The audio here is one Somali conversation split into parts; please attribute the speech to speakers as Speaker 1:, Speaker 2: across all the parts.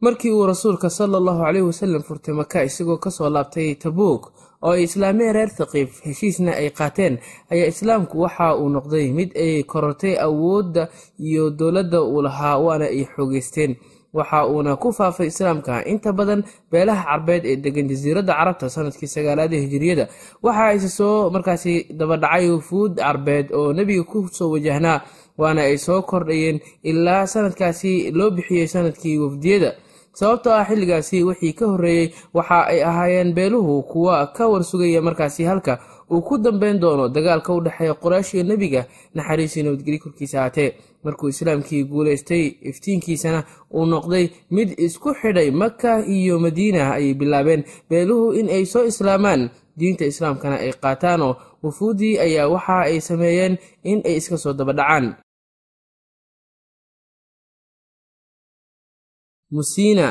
Speaker 1: markii uu rasuulka sala allahu caleyhi wasalam furtay maka isagoo ka soo laabtay tabuuk oo ay islaameen reer thaqiif heshiisna ay qaateen ayaa islaamku waxa uu noqday mid ay korortay awoodda iyo dowladda uu lahaa waana ay xoogeysteen. Waxa uuna ku faafay islaamka inta badan beelaha carbeed ee degan jasiiradda carabta sannadkii sagaalaad ee hijiriyada waxa ayse soo markaasi dabadhacay wufuud carbeed oo nebiga ku soo wajahnaa waana ay soo kordhayeen ilaa sanadkaasi loo bixiyey sannadkii wafdiyada sababtoo ah xilligaasi wixii ka horreeyey waxa ay ahaayeen beeluhu kuwa ka warsugaya markaasi halka uu ku dambeyn doono dagaalka u dhexeeya qoraysh iyo nebiga naxariisii nabadgeli korkiisa haatee markuu islaamkii guulaystay iftiinkiisana uu noqday mid isku xidhay maka iyo madiina ayay bilaabeen. Beeluhu in ay soo islaamaan diinta islaamkana ay qaataanoo wufuuddii ayaa waxa ay sameeyeen in ay iska soo dabadhacaan musiina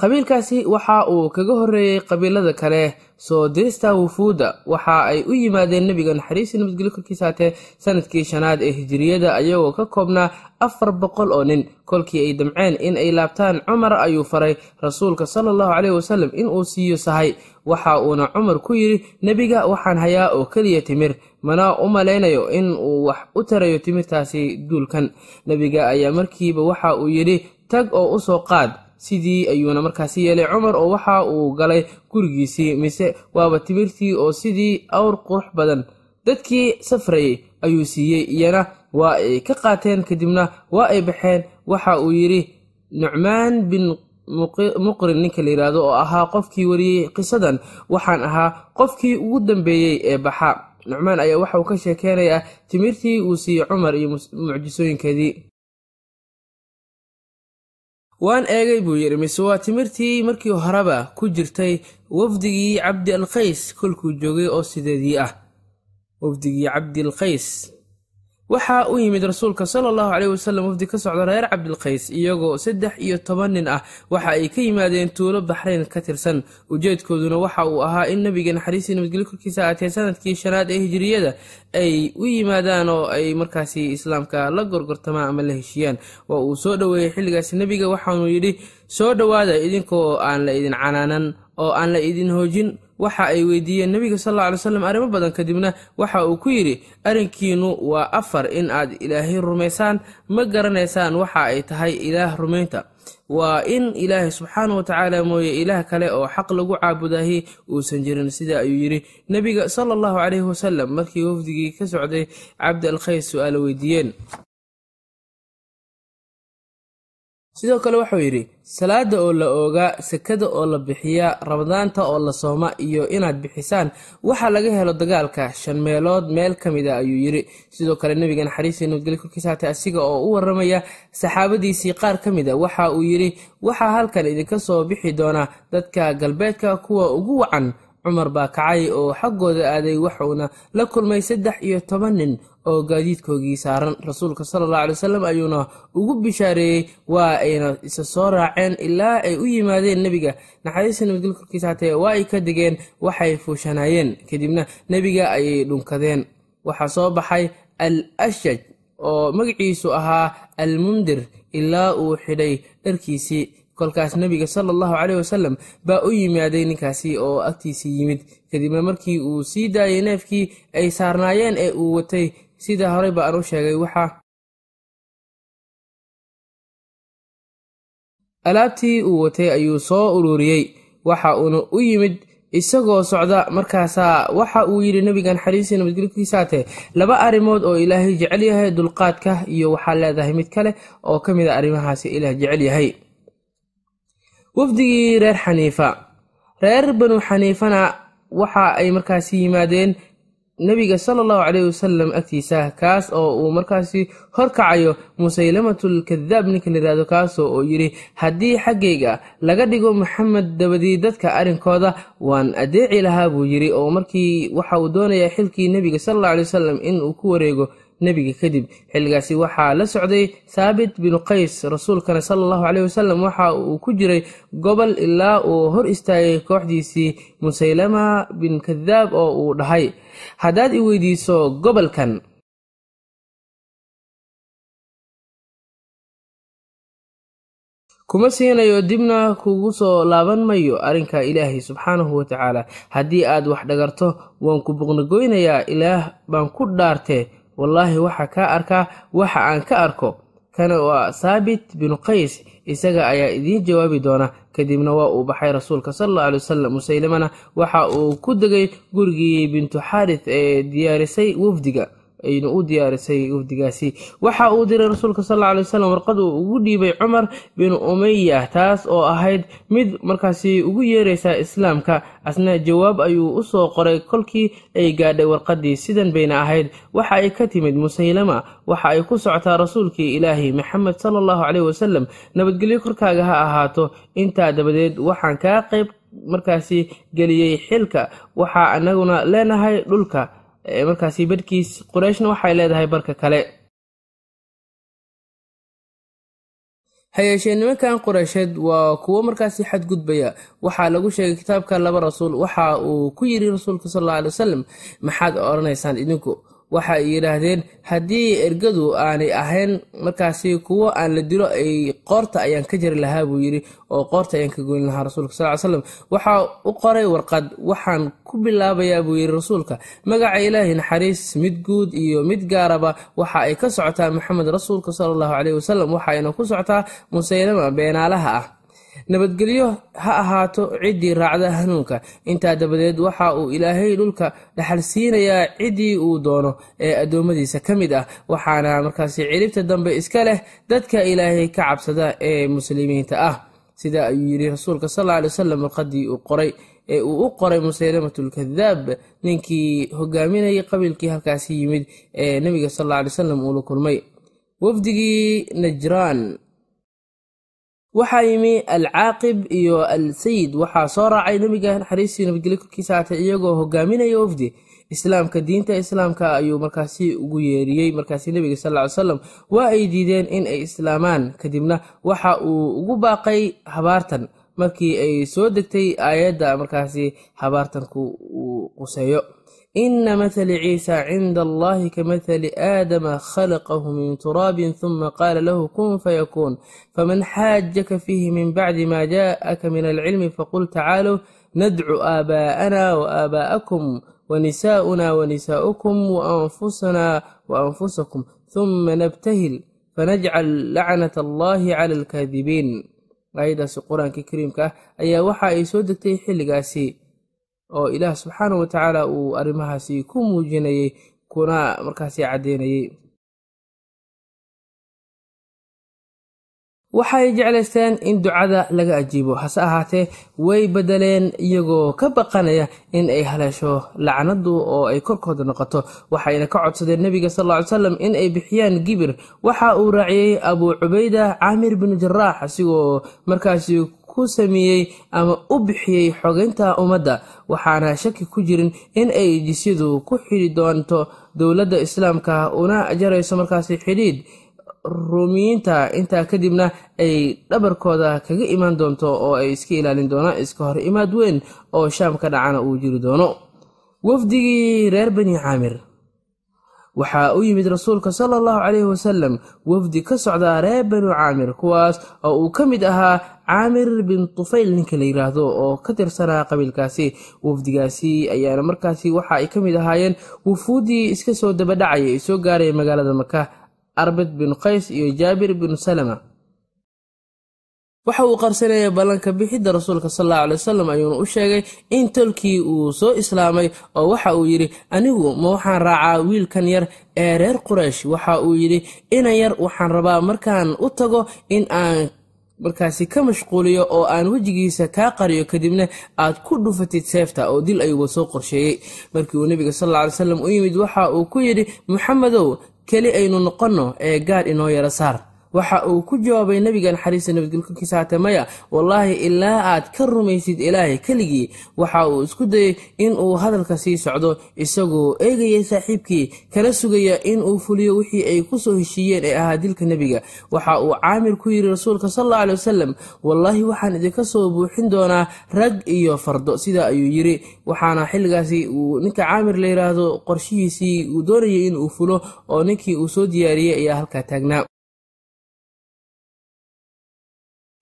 Speaker 1: qabiilkaasi waxa uu kaga horreeyey qabiilada kale soo dirista wufuudda waxa ay u yimaadeen nebiga naxariisi nabadgelyo korkiisa haatee sannadkii shanaad ee hijiriyada ayagoo ka koobnaa afar boqol oo nin. Kolkii ay damceen in ay laabtaan cumar ayuu faray rasuulka sala allahu caleyhi wasalam inuu siiyo sahay. Waxa uuna cumar ku yidhi nebiga waxaan hayaa oo keliya timir. Mana u malaynayo in uu wax u tarayo timirtaasi duulkan. Nebiga ayaa markiiba waxa uu yidhi tag oo u soo qaad. Sidii ayuuna markaasi yeelay cumar oo waxa uu galay gurigiisii mise waaba timirtii oo sidii awr qurux badan. Dadkii safrayay ayuu siiyey iyana waa ay ka qaateen kadibna waa ay baxeen. Waxa uu yidhi nucmaan bin muqrin ninka la yidhaahdo oo ahaa qofkii wariyey qisadan waxaan ahaa qofkii ugu dambeeyey ee baxa. Nucmaan ayaa waxa uu ka sheekeynayaa timirtii uu siiyey cumar iyo mucjisooyinkeedii waan eegay buu yidhi mise waa timirtii markii horeba ku jirtay wafdigii cabdi alkays kolkuu joogay oo sideedii ah. Wafdigii cabdi alkays waxaa u yimid rasuulka sala allahu caleyhi wasalam wafdi ka socda reer cabdilkays iyagoo saddex iyo toban nin ah waxa ay ka yimaadeen tuulo baxrayn ka tirsan. Ujeedkooduna waxa uu ahaa in nebiga naxariisii nabadgelyo korkiisa aatee sannadkii shanaad ee hijiriyada ay u yimaadaan oo ay markaasi islaamka la gorgortamaan ama la heshiiyaan. Waa uu soo dhoweeyey xilligaasi nebiga waxaanuu yidhi soo dhowaada idinkoo aan la idin canaanan oo aan la idin hoojin waxa ay weydiiyeen nebiga sal alla alay slam arrimo badan kadibna waxa uu ku yidhi arrinkiinu waa afar in aad ilaahay rumaysaan ma garanaysaan waxa ay tahay ilaah rumaynta. Waa in ilaahay subxaana watacaala mooye ilaah kale oo xaq lagu caabudahi uusan jirin. Sida ayuu yidhi nebiga sala allahu caleyhi wasalam markii wafdigii ka socday cabdi alkhays su'aalo weydiiyeen sidoo kale wuxuu yidhi salaada oo la oogaa sakada oo la bixiya ramadaanta oo la sooma iyo inaad bixisaan waxa laga helo dagaalka shan meelood meel ka mid a ayuu yidhi. Sidoo kale nebiga naxariistii nabadgelyo korkiisa asiga oo u waramaya saxaabadiisii qaar ka mid a waxa uu yidhi. Waxaa halkan idinka soo bixi doona dadka galbeedka kuwa ugu wacan cumar baa kacay oo xaggooda aaday waxuuna la kulmay saddex iyo toban nin oo gaadiidkoogii saaran. Rasuulka sala alla alay wasalam ayuuna ugu bishaareeyey waa ayna isa soo raaceen ilaa ay u yimaadeen nebiga. Naxariista korkiisa hatee waa ay ka degeen waxay fuushanaayeen. Kadibna nebiga ayay dhunkadeen. Waxaa soo baxay al ashaj oo magaciisu ahaa al mundir ilaa uu xidhay dharkiisii kolkaas nebiga sala allahu caleyhi wasalam baa u yimaaday ninkaasi oo agtiisii yimid. Kadibna markii uu sii daayay neefkii ay saarnaayeen ee uu watay sida horey ba aan u sheegay waxa alaabtii uu watay ayuu soo ururiyey. Waxa uuna u yimid isagoo socda markaasaa waxa uu yidhi nebiga naxariistii nabadgelkiisaate laba arrimood oo ilaahay jecel yahay dulqaadka iyo waxaa leedahay mid kale oo ka mid a arrimahaasi ilaah jecel yahay wafdigii reer xaniifa. Reer banu xaniifana waxa ay markaasi yimaadeen nebiga sala allahu caleyhi wasalam agtiisa kaas oo uu markaasi horkacayo musaylamatul kadaab ninka layihahdo kaasoo oo yidhi haddii xaggayga laga dhigo maxamed dabadii dadka arrinkooda waan adeeci lahaa buu yidhi. Oo markii waxa uu doonayaa xilkii nebiga sala allahu aley wasalam in uu ku wareego nebiga kadib. Xilligaasi waxaa la socday saabit binu qays rasuulkana sala allahu caleyhi wasalam waxa uu ku jiray gobol ilaa uu hor istaagay kooxdiisii musaylama bin kadaab oo uu dhahay. Haddaad i weydiiso gobolkan. Kuma siinayo dibna kugu soo laaban mayo arrinka ilaahay subxaanahu wa tacaala. Haddii aad wax dhagarto waan ku boqnagoynayaa ilaah baan ku dhaartee wallaahi waxa kaa arkaa waxa aan ka arko kana waa saabit binu qays isaga ayaa idiin jawaabi doona. Kadibna waa uu baxay rasuulka sal alla alay wasalam musaylamana waxa uu ku degay gurigii bintu xaarith ee diyaarisay wafdiga aynu u diyaarisay wafdigaasi. Waxa uu diray rasuulka sal alay wasalam warqad uu ugu dhiibay cumar bin umaya taas oo ahayd mid markaasi ugu yeeraysa islaamka. Asna jawaab ayuu u soo qoray kolkii ay gaadhay warqaddii sidan bayna ahayd. Waxa ay ka timid musaylama waxa ay ku socotaa rasuulkii ilaahi maxamed sala allahu caleyhi wasalam nabadgelyo korkaaga ha ahaato. Intaa dabadeed waxaan kaa qayb markaasi geliyey xilka. Waxaa anaguna leenahay dhulka markaasi barhkiis qurayshna waxay leedahay barka kale. Hayeeshee nimankan qureysheed waa kuwo markaasi xadgudbaya. Waxaa lagu sheegay kitaabka laba rasuul. Waxa uu ku yidhi rasuulka sal alla alay wasalam maxaad odhanaysaan idinku waxa ay yidhaahdeen haddii ergadu aanay ahayn markaasi kuwo aan la dilo ay qoorta ayaan ka jari lahaa buu yidhi oo qoorta ayaan ka goyn lahaa rasuulka sal slam waxaa u qoray warqad waxaan ku bilaabayaa buu yidhi rasuulka. Magaca ilaahi naxariis mid guud iyo mid gaaraba waxa ay ka socotaa maxamed rasuulka sala allahu caleyhi wasalam waxayna ku socotaa musaylama beenaalaha ah nabadgelyo ha ahaato ciddii raacda hanuunka. Intaa dabadeed waxa uu ilaahay dhulka dhaxal siinayaa ciddii uu doono ee addoommadiisa ka mid ah. Waxaana markaasi ciribta dambe iska leh dadka ilaahay ka cabsada ee muslimiinta ah. Sida ayuu yidhi rasuulka sal alay wasalam warqadii uu qoray ee uu u qoray musaylamatulkadaab ninkii hogaaminayay qabiilkii halkaasi yimid ee nebiga sal alay wasalam uu la kulmay. Wafdigii najraan waxaa yimi alcaaqib iyo al sayid waxaa soo raacay nebiga naxariistii nabadgelyo korkiisa haatay iyagoo hogaaminaya wafdi. Islaamka diinta islaamka ayuu markaasi ugu yeeriyey. Markaasi nebiga sal ly salam waa ay diideen in ay islaamaan. Kadibna waxa uu ugu baaqay habaartan. Markii ay soo degtay aayadda markaasi habaartanku uu quseeyo ina mathali ciisa cinda allahi kamathali aadama khalaqahu min turaabin huma qaala lahu kun fayakuun faman xaajaka fiihi min bacdi ma jaءaka min alcilmi faqul tacaaluu nadcu aabaa'ana waaaba'akum wnisaa'una wnisaa'ukum waanfusana waanfusakum huma nabtahil fanajcal lacnat allahi cala alkaadibiin aayaddaasi qur'aankii kariimka ah ayaa waxa ay soo degtay xilligaasi oo ilaah subxaanahu wa tacaala uu arrimahaasi ku muujinayey kuna markaasi caddeynayey waxay jeclaysteen in ducada laga ajiibo. Hase ahaatee way beddeleen iyagoo ka baqanaya in ay haleesho lacnadu oo ay korkooda noqoto. Waxayna ka codsadeen nebiga sal ly salam in ay bixiyaan gibir. Waxa uu raaciyey abuu cubayda caamir binu jaraax isigoo markaasi ku sameeyey ama u bixiyey xogeynta ummadda. Waxaana shaki ku jirin in ay jisyadu ku xidhi doonto dowladda islaamka una jarayso markaasi xidhiidh ruumiyiinta intaa kadibna ay dhabarkooda kaga imaan doonto oo ay iska ilaalin doonaan iska hor imaad weyn oo shaam ka dhacana uu jiri doono. Wafdigii reer bani caamir waxaa u yimid rasuulka sala allahu caleyhi wasalam wafdi ka socda reer banu caamir kuwaas oo uu ka mid ahaa caamir bin tufayl ninka la yiraahdo oo ka tirsanaa qabiilkaasi. Wafdigaasi ayaana markaasi waxa ay ka mid ahaayeen wufuuddii iska soo dabadhacaya ee soo gaaraya magaalada maka arbed bin qays iyo jaabir binu salama waxa uu qarsanayay ballanka bixidda rasuulka sal allahu alay wasalam ayuuna u sheegay in tolkii uu soo islaamay oo waxa uu yidhi anigu ma waxaan raacaa wiilkan yar ee reer quraysh. Waxa uu yidhi inan yar waxaan rabaa markaan u tago in aan markaasi ka mashquuliyo oo aan wejigiisa kaa qariyo kadibna aad ku dhufatid seefta oo dil ayuuba soo qorsheeyey. Markii uu nebiga sal alla alay salam u yimid waxa uu ku yidhi maxamedow keli aynu noqonno ee gaadh inoo yara saar waxa uu ku jawaabay nebiga naxariista nabadgelkorkiisa haate maya wallaahi ilaa aad ka rumaysid ilaahay keligii waxa uu isku dayey in uu hadalka sii socdo isagoo eegayay saaxiibkii kana sugaya in uu fuliyo wixii ay ku soo heshiiyeen ee ahaa dilka nebiga waxa uu caamir ku yidhi rasuulka sal alla wasalam wallaahi waxaan idinka soo buuxin doonaa rag iyo fardo. Sidaa ayuu yidhi waxaana xilligaasi uu ninka caamir la yidhaahdo qorshihiisii uu doonayay in uu fulo oo ninkii uu soo diyaariyey ayaa halkaa taagnaa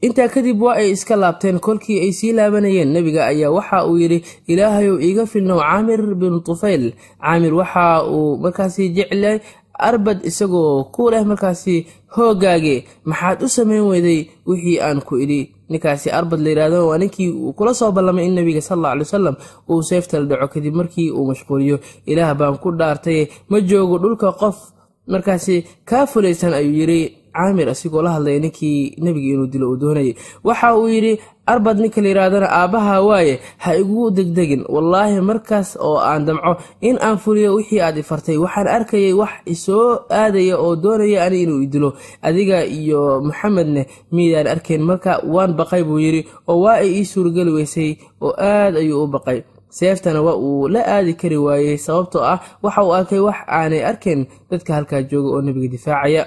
Speaker 1: intaa kadib waa ay iska laabteen. Kolkii ay sii laabanayeen nebiga ayaa waxa uu yidhi ilaahayow iiga filnow caamir binu tufayl. Caamir waxa uu markaasi jeclay arbad isagoo ku leh markaasi hoogaage. Maxaad u samayn weyday wixii aan ku idhi. Ninkaasi arbad la yidhahdo waa ninkii uu kula soo ballamay in nebiga sal alla alay wasalam uu seeftala dhaco kadib markii uu mashquuliyo. Ilaah baan ku dhaartay ma joogo dhulka qof. Markaasi kaa fulaysan ayuu yidhi caamir asigoo la hadlaya ninkii nebiga inuu dilo uu doonayay. Waxa uu yidhi arbad ninka la yidhaahdana aabbaha waaye ha igu degdegin. Wallaahi markaas oo aan damco in aan fuliyo wixii aad ifartay waxaan arkayay wax isoo aadaya oo doonaya ani inuu idilo adiga iyo maxamedne miidaan arkayn marka waan baqay buu yidhi oo waa ay ii suurageli weysay oo aad ayuu u baqay. Seeftana waa uu la aadi kari waayey sababtoo ah waxa uu arkay wax aanay arkayn dadka halkaa jooga oo nebiga difaacaya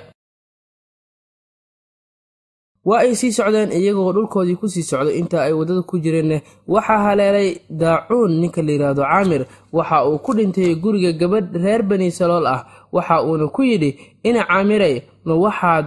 Speaker 1: waa ay sii socdeen iyagoo dhulkoodii ku sii socdo inta ay waddada ku jireenna waxaa haleelay daacuun ninka la yidhaahdo caamir. Waxa uu ku dhintay guriga gabadh reer bani salool ah. Waxa uuna ku yidhi ina caamiray ma waxaad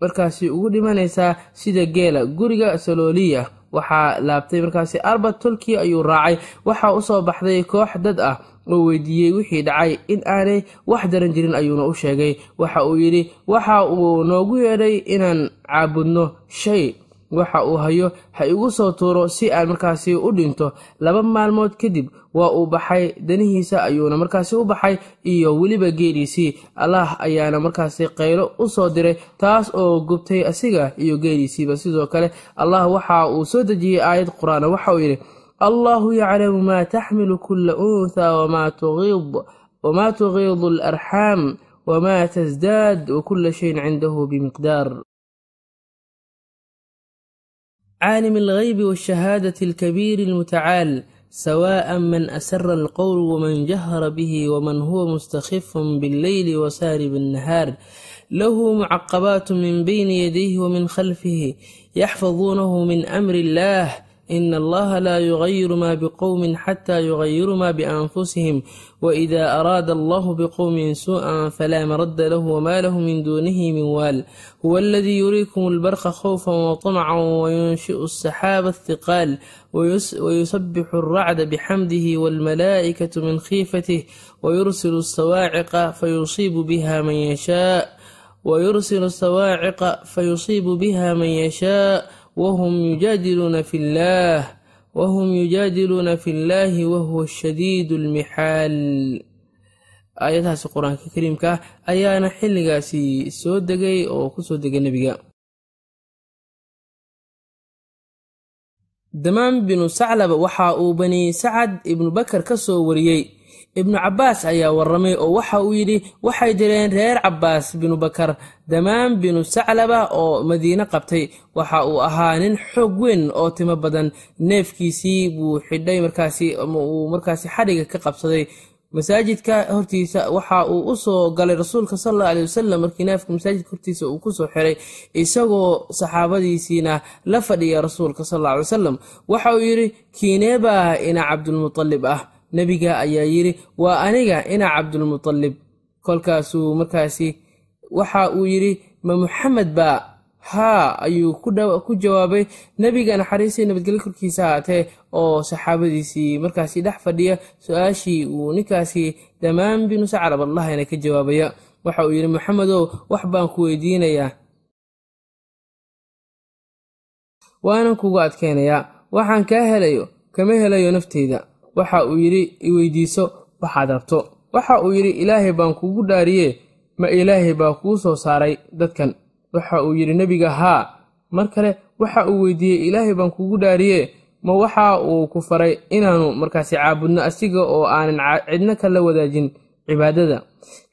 Speaker 1: markaasi ugu dhimanaysaa sida geela guriga salooliya waxaa laabtay markaasi arbad tolkii ayuu raacay. Waxaa u soo baxday koox dad ah oo weydiiyey wixii dhacay in aanay wax daran jirin ayuuna u sheegay. Waxa uu yidhi waxa uu noogu yeedhay inaan caabudno shay waxa uu hayo ha igu soo tuuro si aan markaasi u dhinto. Laba maalmood kadib waa uu baxay danihiisa ayuuna markaasi u baxay iyo weliba geeliisii allah ayaana markaasi qaylo u soo diray taas oo gubtay asiga iyo geeliisiiba sidoo kale allah waxa uu soo dejiyey aayad qur'aana waxa uu yidhi allahu yaclamu maa taxmilu kula unthaa wamaa tugiidu alarxaam wamaa tasdaad wakula shayin cindahu bimiqdaar caalim alghaybi waashahaadati alkabiiri almutacaal سواء من أسر القول ومن جهر به ومن هو مستخف بالليل وسارب النهار له معقبات من بين يديه ومن خلفه يحفظونه من أمر الله ina allaha laa yugayiru maa biqowmin xataa yugayiru maa bianfusihim waida araada allahu biqowmin suu'an falaa maradda lahu wamaa lahu min duunihi min waal huwa aladii yuriikum albarqa khawfan waطamcan wayunshi'u asaxaaba athiqaal wayusabixu alracda bixamdihi waalmalaa'ikatu min khiifatih wayursilu asawaaciqa fayusiibu biha man yashaa wayursilu asawaaciqa fayusiibu biha man yashaa wahum yujaadiluuna fi llaah wahum yujaadiluuna fi llaahi wahuwa shadiid almixaal aayadahaas qur'aanka kariimka ayaana xilligaasi soo degay oo ku soo degay nebiga. Damaan binu saclab waxa uu bani sacad ibnu bakar ka soo wariyey ibnu cabbaas ayaa warramay oo waxa uu yidhi waxay direen reer cabbaas binu bakar damaam binu saclaba oo madiine qabtay. Waxa uu ahaa nin xoog weyn oo timo badan. Neefkiisii buu xidhay markaasi uu markaasi xadhiga ka qabsaday. Masaajidka hortiisa waxa uu u soo galay rasuulka sal alla aley wasalam markii neefka masaajidka hortiisa uu ku soo xiray. Isagoo saxaabadiisiina la fadhiya rasuulka sal alla aley wasalam waxa uu yidhi kiineebaa ina cabdulmutalib ah nebiga ayaa yidhi waa aniga ina cabdulmutalib kolkaasuu markaasi waxa uu yidhi ma muxamed baa haa ayuu ku jawaabay nebiga naxariistii nabadgelyo korkiisa haatee oo saxaabadiisii markaasi dhex fadhiya su'aashii uu ninkaasi dhammaan binu sacrab allahina ka jawaabaya. Waxa uu yidhi maxamedow wax baan ku weydiinayaa. Waanan kugu adkaynayaa waxaan kaa helayo kama helayo nafteyda waxa uu yidhi iweydiiso waxaad rabto. Waxa uu yidhi ilaahay baan kugu dhaariye ma ilaahay baa kuu soo saaray dadkan. Waxa uu yidhi nebiga haa. Mar kale waxa uu weydiiyey ilaahay baan kugu dhaariye ma waxa uu ku faray inaannu markaasi caabudno asiga oo aanan cidno kala wadaajin cibaadada.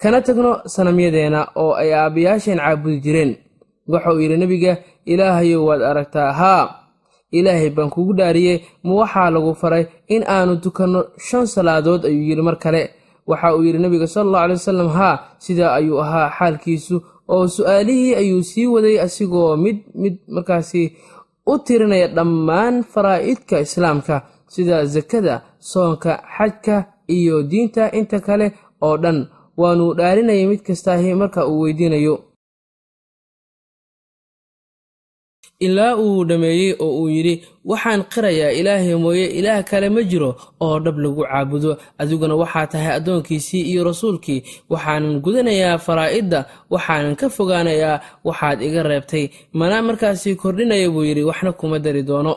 Speaker 1: Kana tagno sanamyadeena oo ay aabbayaasheen caabudi jireen. Waxa uu yidhi nebiga ilaahayow waad aragtaa haa ilaahay baan kugu dhaariye ma waxaa lagu faray in aanu tukanno shan salaadood ayuu yidhi. Mar kale waxa uu yidhi nebiga sal allau alay wasalam haa sidaa ayuu ahaa xaalkiisu oo su'aalihii ayuu sii waday asigoo mid mid markaasi u tirinaya dhammaan faraa'idka islaamka sida sakada soonka xajka iyo diinta inta kale oo dhan. Waanuu dhaarinayay mid kastaahi marka uu weydiinayo ilaa uu dhammeeyey oo uu yidhi waxaan qirayaa ilaahay mooye ilaah kale ma jiro oo dhab lagu caabudo. Adiguna waxaa tahay addoonkiisii iyo rasuulkii. Waxaanan gudanayaa faraa'idda waxaanan ka fogaanayaa waxaad iga reebtay. Mana markaasi kordhinaya buu yidhi waxna kuma dari doono.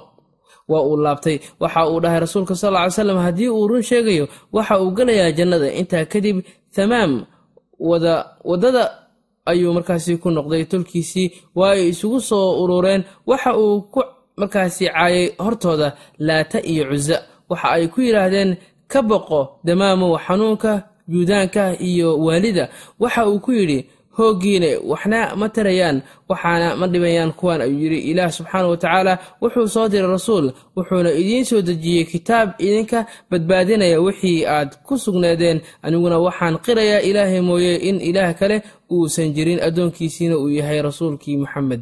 Speaker 1: Waa uu laabtay. Waxa uu dhahay rasuulka sal ly slam haddii uu run sheegayo waxa uu gelayaa jannada. Intaa kadib tamaam waddada ayuu markaasi ku noqday tolkiisii waa ay isugu soo urureen. Waxa uu ku markaasi caayay hortooda laata iyo cusa waxa ay ku yidhaahdeen ka boqo damaamow xanuunka juudaanka iyo waalida. Waxa uu ku yidhi hooggiine waxna ma tarayaan waxaana ma dhibayaan kuwan ayuu yidhi ilaah subxaana wa tacaala wuxuu soo diray rasuul wuxuuna idiin soo dejiyey kitaab idinka badbaadinaya wixii aad ku sugnaadeen. Aniguna waxaan qirayaa ilaahay mooye in ilaah kale uusan jirin addoonkiisiina uu yahay rasuulkii moxamed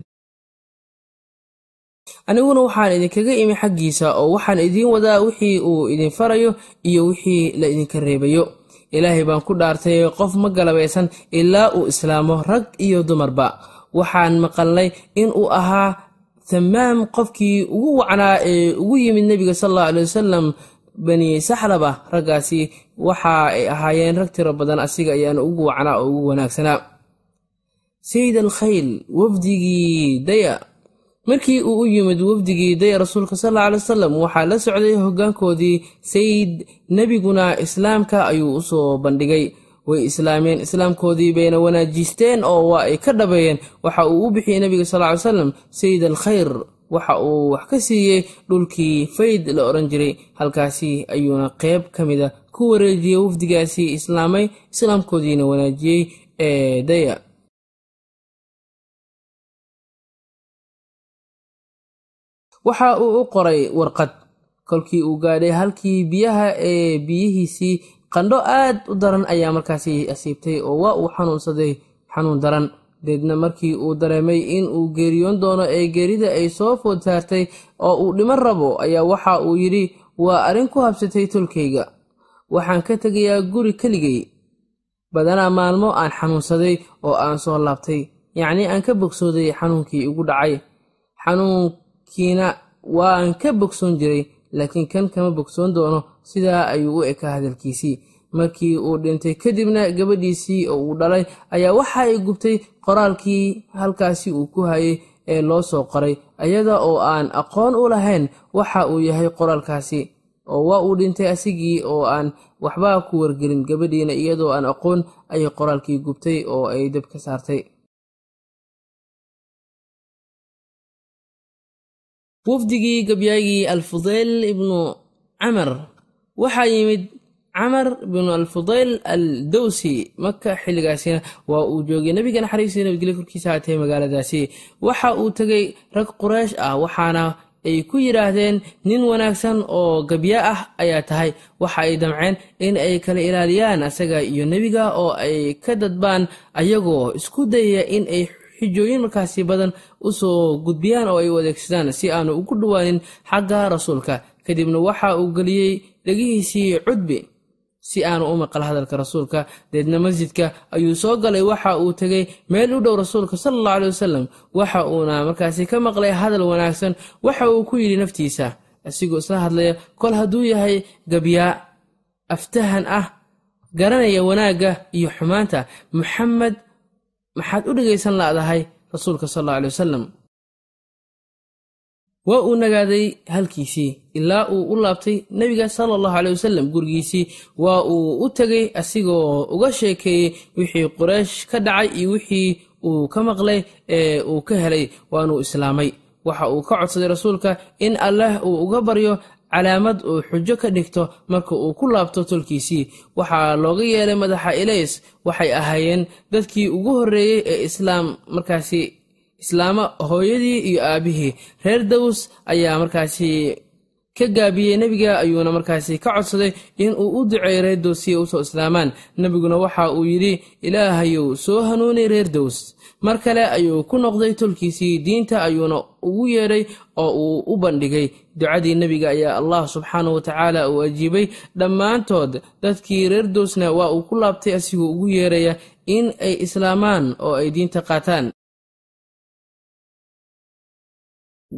Speaker 1: aniguna waxaan idinkaga imi xaggiisa oo waxaan idiin wadaa wixii uu idin farayo iyo wixii la idinka reebayo ilaahay baan ku dhaartay qof ma galabaysan ilaa uu islaamo rag iyo dumarba. Waxaan maqalnay in uu ahaa tamaam qofkii ugu wacnaa ee ugu yimid nebiga sal allau aley wasalam bani saxlaba. Raggaasi waxa ay ahaayeen rag tiro badan asiga ayaana ugu wacnaa oo ugu wanaagsanaa. Sayid alkhayl wafdigii daya markii uu u yimid wafdigii daya rasuulka sal alla alay wasalam waxaa la socday hoggaankoodii sayid nebiguna islaamka ayuu u soo bandhigay. Way islaameen islaamkoodii bayna wanaajisteen oo waa ay ka dhabeeyeen. Waxa uu u bixiyey nebiga sal ly salam sayid alkhayr. Waxa uu wax ka siiyey dhulkii fayd la odhan jiray. Halkaasi ayuuna qeyb ka mida ku wareejiyey wafdigaasi islaamay islaamkoodiina wanaajiyey ee daya waxa uu u qoray warqad kolkii uu gaadhay halkii biyaha ee biyihiisii qandho aad u daran ayaa markaasi asiibtay oo waa uu xanuunsaday xanuun daran. Deedna markii uu dareemay in uu geeriyoon doono ee geerida ay soo food saartay oo uu dhiman rabo ayaa waxa uu yidhi waa arrin ku habsatay tolkayga. Waxaan ka tegayaa guri keligay badanaa maalmo aan xanuunsaday oo aan soo laabtay. Yacnii aan ka bogsooday xanuunkii igu dhacay xanuunkiina waan ka bogsoon jiray laakiin kan kama bogsoon doono sidaa ayuu u ekaa hadalkiisii. Markii uu dhintay kadibna gabadhiisii oo uu dhalay ayaa waxa ay gubtay qoraalkii halkaasi uu ku hayay ee loo soo qoray. Ayada oo aan aqoon u lahayn waxa uu yahay qoraalkaasi oo waa uu dhintay asigii oo aan waxba ku wargelin gabadhiina iyadoo aan aqoon ayay qoraalkii gubtay oo ay dab ka saartay wafdigii gabyaagii alfudayl ibnu camar. Waxaa yimid camar binu alfudayl al dowsi maka xilligaasina. Waa uu joogay nebiga naxariistii nabadgelyo korkiisa haatee magaaladaasi. Waxa uu tegay rag quraysh ah waxaana ay ku yidhaahdeen nin wanaagsan oo gabya ah ayaa tahay. Waxa ay damceen in ay kala ilaaliyaan asaga iyo nebiga oo ay ka dadbaan ayagoo isku dayaya in ay xijooyin markaasi badan u soo gudbiyaan oo ay u adeegsadaan si aanu ugu dhowaanin xagga rasuulka. Kadibna waxa uu geliyey dhegihiisii cudbi si aanu u maqal hadalka rasuulka. Deedna masjidka ayuu soo galay waxa uu tegay meel u dhow rasuulka sala allahu aley wasalam waxa uuna markaasi ka maqlay hadal wanaagsan waxa uu ku yidhi naftiisa asigoo isla hadlaya kol hadduu yahay gabyaa aftahan ah garanaya wanaagga iyo xumaanta. Muxamed maxaad u dhegaysan la'dahay rasuulka sal alla aley wasalam waa uu nagaaday halkiisii ilaa uu u laabtay nebiga sala allahu aley wasalam gurigiisii. Waa uu u tegay asigoo uga sheekeeyey wixii quraysh ka dhacay iyo wixii uu ka maqlay ee uu ka helay waanuu islaamay. Waxa uu ka codsaday rasuulka in allah uu uga baryo calaamad uu xujo ka dhigto marka uu ku laabto tolkiisii. Waxaa looga yeelay madaxa ilays waxay ahaayeen dadkii ugu horreeyey ee islaam markaasi islaama hooyadii iyo aabbihii reer daws ayaa markaasi ka gaabiyey nebiga ayuuna markaasi ka codsaday in uu u duceeyo reer dows si ay u soo islaamaan. Nebiguna waxa uu yidhi ilaahayow soo hanuuni reer dows mar kale ayuu ku noqday tolkiisii diinta ayuuna ugu yeedhay oo uu u bandhigay. Ducadii nebiga ayaa allah subxaanahu watacaala uu ajiibay dhammaantood dadkii reer dowsna waa uu ku laabtay asigoo ugu yeeraya in ay islaamaan oo ay diinta qaataan.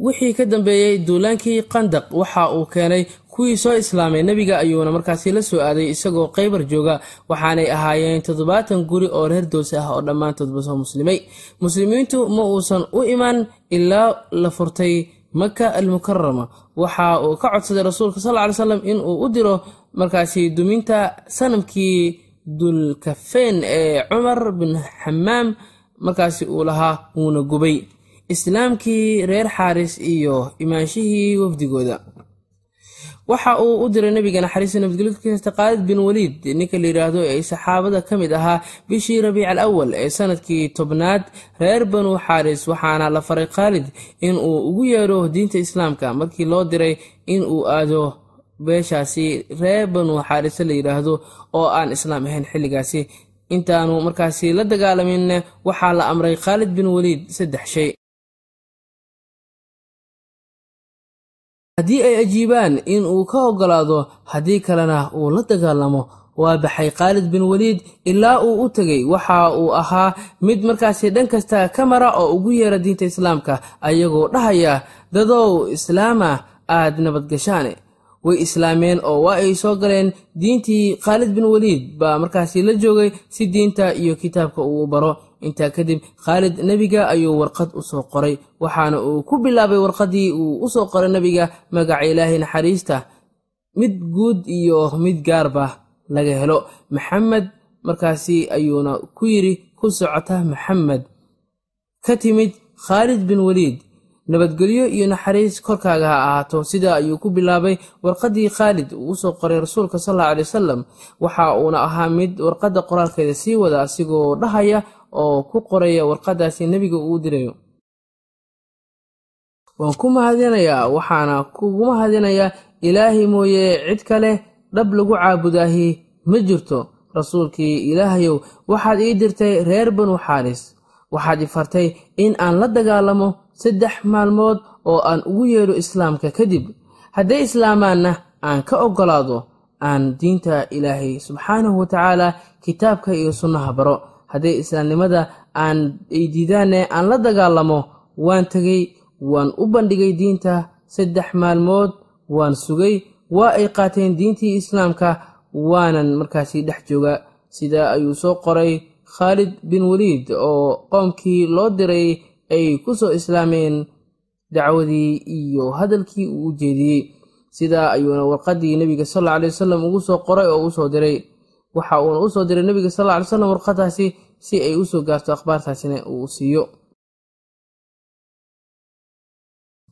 Speaker 1: Wixii ka dambeeyey duulaankii qandaq waxa uu keenay kuwii soo islaamay nebiga ayuuna markaasi la soo aaday isagoo qaybar jooga. Waxaanay ahaayeen toddobaatan guri oo reer doose ah oo dhammaantoodba soo muslimay. Muslimiintu ma uusan u iman ilaa la furtay maka almukarama waxa uu ka codsaday rasuulka sal ly slam in uu u diro markaasi duminta sanamkii dulkafeen ee cumar bin xamaam markaasi uu lahaa uuna gubay. Islaamkii reer xaaris iyo imaanshihii wafdigooda waxa uu u diray nabiga naxariista nabadgelyokiista khaalid bin waliid ninka la yidhaahdo ee saxaabada ka mid ahaa bishii rabiic al awal ee sannadkii tobnaad reer banu xaaris waxaana la faray khaalid in uu ugu yeedho diinta islaamka markii loo diray in uu aado beeshaasi reer banu xaarise la yidhaahdo oo aan islaam ahayn xilligaasi. Intaanu markaasi la dagaalamin waxaa la amray khaalid bin waliid saddex shay haddii ay ajiibaan in uu ka oggolaado haddii kalena uu la dagaalamo waa baxay khaalid bin waliid ilaa uu u tegay waxa uu ahaa mid markaasi dhan kasta ka mara oo ugu yeera diinta islaamka ayagoo dhahaya dadow islaama aad nabadgashaane way islaameen oo waa ay soo galeen diintii khaalid bin waliid baa markaasi la joogay si diinta iyo kitaabka uu baro intaa kadib khaalid nebiga ayuu warqad u soo qoray waxaana uu ku bilaabay warqaddii uu u soo qoray nebiga magaca ilaahay naxariista mid guud iyo mid gaarba laga helo. Maxamed markaasi ayuuna ku yidhi ku socota maxamed. Ka timid khaalid bin waliid. Nabadgelyo iyo naxariis korkaaga ha ahaato sidaa ayuu ku bilaabay warqaddii khaalid uu u soo qoray rasuulka sal alla alay wasalam waxa uuna ahaa mid warqadda qoraalkeeda sii wada asigoo dhahaya oo ku qoraya warqaddaasi nebiga uu dirayo waan ku mahadinayaa waxaana kugu mahadinayaa ilaahay mooye cid kale dhab lagu caabudaahi ma jirto rasuulkii ilaahayow. Waxaad ii dirtay reer banu xaaris. Waxaad i fartay in aan la dagaalamo saddex maalmood oo aan ugu yeedho islaamka kadib. Hadday islaamaanna aan ka oggolaado aan diinta ilaahay subxaanahu watacaala kitaabka iyo sunnaha baro hadday islaamnimada aan ay diidaanne aan la dagaalamo waan tegey waan u bandhigay diinta. Saddex maalmood waan sugay waa ay qaateen diintii islaamka waanan markaasi dhex jooga. Sidaa ayuu soo qoray khaalid bin waliid oo qoomkii loo diray ay ku soo islaameen dacwadii iyo hadalkii uu u jeediyey. Sidaa ayuuna warqaddii nebiga sal alla alay wasalam ugu soo qoray oo u soo diray waxa uuna u soo diray nebiga sal alay slam warqaddaasi si ay u soo gaarto akhbaartaasina uu siiyo.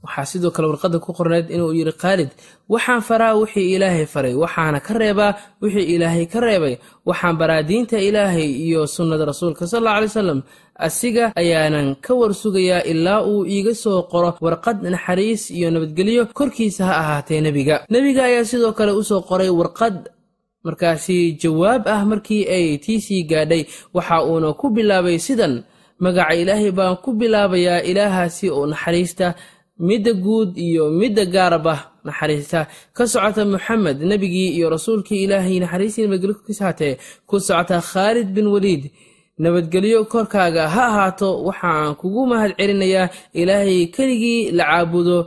Speaker 1: Waxaa sidoo kale warqadda ku qorneed inuu yidhi khaalid waxaan faraa wixii ilaahay faray waxaana ka reebaa wixii ilaahay ka reebay. Waxaan baraa diinta ilaahay iyo sunnada rasuulka sal alla alay wasalam asiga ayaanan ka war sugayaa ilaa uu iiga soo qoro warqad naxariis iyo nabadgelyo. Korkiisa ha ahaatee nebiga nebiga ayaa sidoo kale u soo qoray warqad markaasi jawaab ah markii ay tiisii gaadhay waxa uuna ku bilaabay sidan magaca ilaahay baan ku bilaabayaa ilaahaasi oo naxariista midda guud iyo midda gaaraba naxariista. Ka socota moxamed nebigii iyo rasuulkii ilaahay naxariistii nabadgelyo haatee ku socota khaalid bin waliid nabadgelyo korkaaga ha ahaato waxaan kugu mahad celinayaa ilaahay keligii la caabudo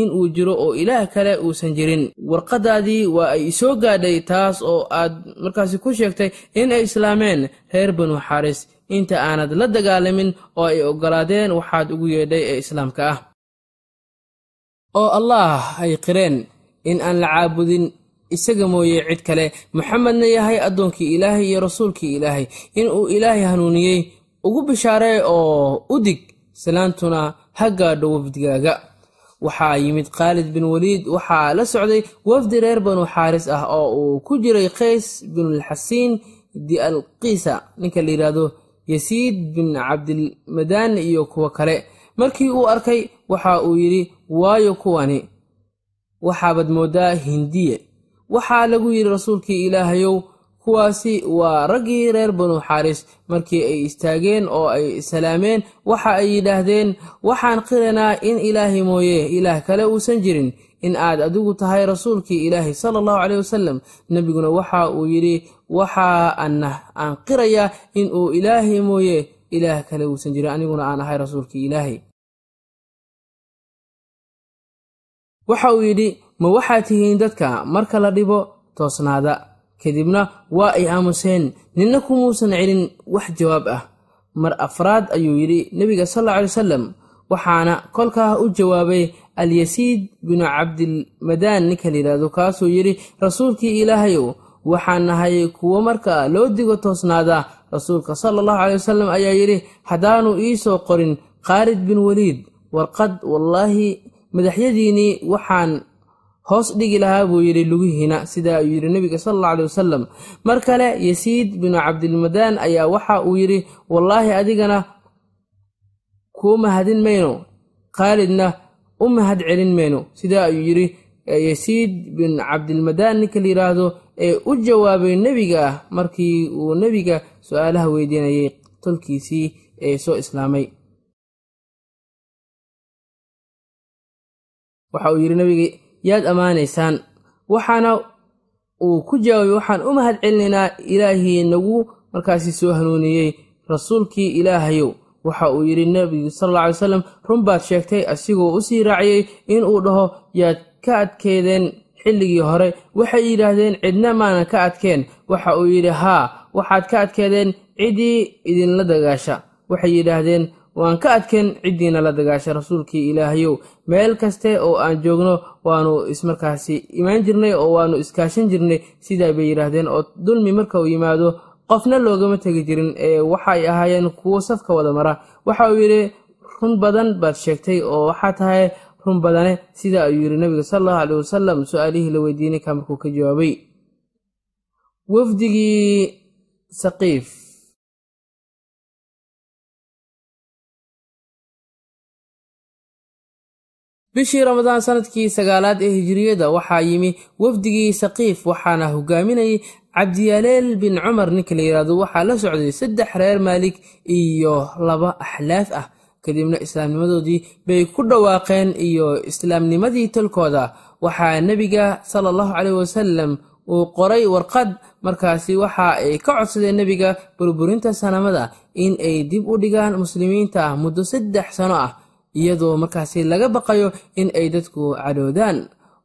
Speaker 1: in uu jiro oo ilaah kale uusan jirin. Warqaddaadii waa ay soo gaadhay taas oo aad markaasi ku sheegtay in ay islaameen. Reer banu xaaris inta aanad la dagaalamin oo ay oggolaadeen waxaad ugu yeedhay ee islaamka ah. Oo allah ay qireen in aan la caabudin isaga mooye cid kale. Moxamedna yahay addoonkii ilaahay iyo rasuulkii ilaahay. Inuu ilaahay hanuuniyey ugu bishaaree oo u dig salaantuna ha gaadho wafdigaaga waxaa yimid khaalid bin waliid waxaa la socday wafdi reer banu xaaris ah oo uu ku jiray qays binulxasiin di alqiisa ninka la yidhaahdo yasiid bin cabdilmadaan iyo kuwo kale. Markii uu arkay waxa uu yidhi waayo kuwani waxaabad mooddaa hindiye. Waxaa lagu yidhi rasuulkii ilaahayow kuwaasi waa raggii reer banu xaaris. Markii ay istaageen oo ay salaameen waxa ay yidhaahdeen waxaan qiranaa in ilaahay mooye ilaah kale uusan jirin. In aad adigu tahay rasuulkii ilaahay sala allahu caleyh wasalam nebiguna waxa uu yidhi waxa aan qirayaa in uu ilaahay mooye ilaah kale uusan jirin aniguna aan ahay rasuulkii ilaahay. Waxa uu yidhi ma waxaad tihiin dadka marka la dhibo toosnaada kadibna waa ay aamuseen ninna kumuusan celin wax jawaab ah. Mar afraad ayuu yidhi nebiga sal alla alay wasalam waxaana kolkaa u jawaabay alyasiid binu cabdilmadaan ninka layidhaahdo kaasuu yidhi rasuulkii ilaahayow waxaan nahay kuwo marka loo digo toosnaada rasuulka sala allahu caley wasalam ayaa yidhi haddaanu ii soo qorin khaalid bin waliid warqad wallaahi madaxyadiinnii waxaan hoos dhigi lahaa buu yidhi lugihiina sidaa ayuu yidhi nebiga sala alla aley wasalam mar kale yasiid binu cabdilmadaan ayaa waxa uu yidhi wallaahi adigana kuu mahadin mayno khaalidna u mahad celin mayno. Sidaa ayuu yidhi yasiid bin cabdilmadaan ninka la yidhaahdo ee u jawaabay nebiga ah markii uu nebiga su'aalaha weydiinayay tolkiisii ee soo islaamay. Waxa uu yidhi nebiga yaad ammaanaysaan. Waxaana uu ku jawaabay waxaan u mahad celinaynaa ilaahii nagu markaasi soo hanuuniyey rasuulkii ilaahayow. Waxa uu yidhi nebigu sal alla alay salam run baad sheegtay asigoo u sii raaciyey in uu dhaho yaad ka adkeedeen xilligii hore waxay yidhaahdeen cidna maanan ka adkeen waxa uu yidhi haa waxaad ka adkeedeen ciddii idinla dagaasha waxay yidhaahdeen waan ka adkeen ciddiina la dagaasha rasuulkii ilaahayow. Meel kaste oo aan joogno waannu ismarkaasi imaan jirnay oo waannu iskaashan jirnay. Sidaa bay yidhaahdeen oo dulmi marka uu yimaado qofna loogama tegi jirin. Ee waxay ahaayeen kuwo safka wada mara. Waxa uu yidhi run badan baad sheegtay oo waxaa tahay run badane. Sida ayuu yidhi nebiga sal allahu caleyh wasalam su'aalihii la weydiinay ka markuu ka jawaabay. Wafdigii saqiif bishii ramadaan sannadkii sagaalaad ee hijiriyada waxaa yimi wafdigii saqiif waxaana hogaaminayay cabdiyaaleel bin cumar. Ninka la yidhaahdo waxaa la socday saddex reer maalik iyo laba axlaaf ah. Kadibna islaamnimadoodii bay ku dhawaaqeen iyo islaamnimadii tolkooda. Waxaa nebiga sala allahu caleyh wasalam uu qoray warqad markaasi waxa ay ka codsadeen nebiga burburinta sanamada in ay dib u dhigaan muslimiinta muddo saddex sano ah iyadoo markaasi laga baqayo in ay dadku cadhoodaan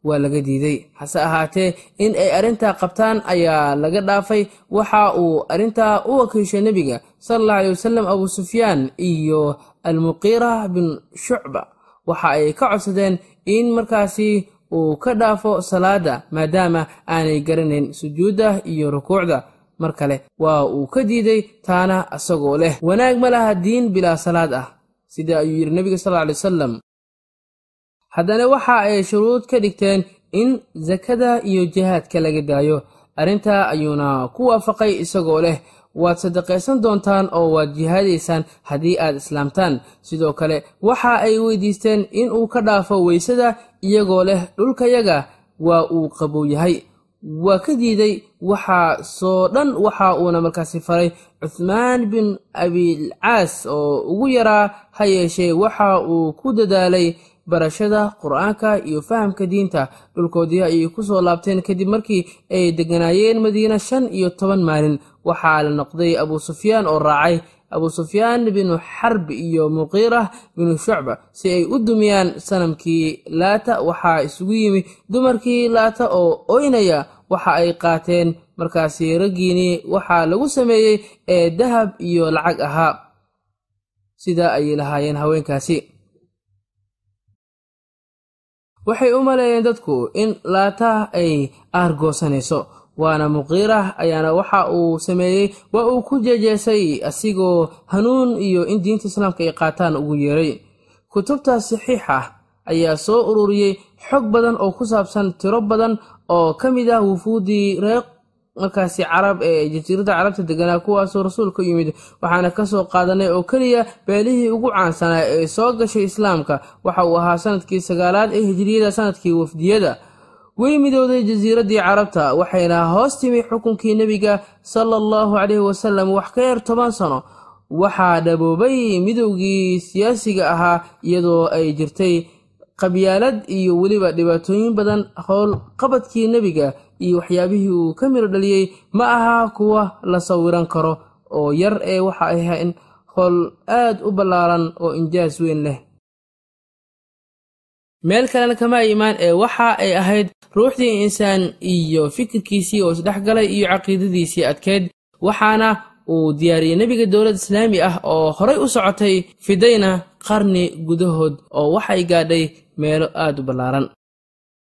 Speaker 1: waa laga diiday. Hase ahaatee in ay arrintaa qabtaan ayaa laga dhaafay. Waxa uu arrintaa u wakiishay nebiga sala allahu aley wasalam abuu sufyaan iyo almuqiira bin shucba. Waxa ay ka codsadeen in markaasi uu ka dhaafo salaada maadaama aanay garanayn sujuudda iyo rukuucda. Mar kale waa uu ka diiday taana isagoo leh. Wanaag ma laha diin bilaa salaad ah sida ayuu yidhi nebiga sal alay wasalam haddana waxa ay shuruud ka dhigteen in sakada iyo jihaadka laga daayo. Arrintaa ayuuna ku waafaqay isagoo leh waad sadaqaysan doontaan oo waad jihaadaysaan haddii aad islaamtaan. Sidoo kale waxa ay weydiisteen in uu ka dhaafo weysada iyagoo leh dhulkayaga waa uu qabow yahay waa ka diiday waxaa soo dhan waxa uuna markaasi faray cuthmaan bin abilcaas oo ugu yaraa ha yeeshee waxa uu ku dadaalay barashada qur'aanka iyo fahamka diinta. Dhulkoodii ayay ku soo laabteen kadib markii ay degganaayeen madiina shan iyo toban maalin waxaa la noqday abuu sufyaan oo raacay abuu sufyaan binu xarb iyo muqiirah binu shucba si ay u dumiyaan sanamkii laata. Waxaa isugu yimi dumarkii laata oo oynaya waxa ay qaateen markaasi raggiinii waxaa lagu sameeyey ee dahab iyo lacag ahaa. Sidaa ayay lahaayeen haweenkaasi. Waxay u maleeyeen dadku in laata ay aargoosanayso waana muqiirah ayaana waxa uu sameeyey waa uu ku jeejeesay asigoo hanuun iyo in diinta islaamka ay qaataan ugu yeeray. Kutubta saxiix ah ayaa soo ururiyey xog badan oo ku saabsan tiro badan oo ka mid ah wufuuddii reer markaasi carab ee jasiiradda carabta deganaa kuwaasoo rasuulka yimid waxaana ka soo qaadanay oo keliya beelihii ugu caansanaa ee soo gashay islaamka. Waxa uu ahaa sannadkii sagaalaad ee hijiriyada sannadkii wafdiyada way midowday jasiiraddii carabta waxayna hoos timi xukunkii nebiga sala allahu caleyhi wasalam wax ka yar toban sano. Waxaa dhaboobay midowgii siyaasiga ahaa iyadoo ay jirtay qabyaalad iyo weliba dhibaatooyin badan howl qabadkii nebiga iyo waxyaabihii uu ka miro dhaliyey ma aha kuwa la sawiran karo oo yar ee waxa ay ahayn howl aad u ballaaran oo injaas weyn leh meel kalena kama imaan ee waxa ay ahayd ruuxdii insaan iyo fikirkiisii oo isdhexgalay iyo caqiidadiisii adkeyd waxaana uu diyaariyey nebiga dowlad islaami ah oo horay u socotay fidayna qarni gudahood oo waxay gaadhay meelo aad u ballaaran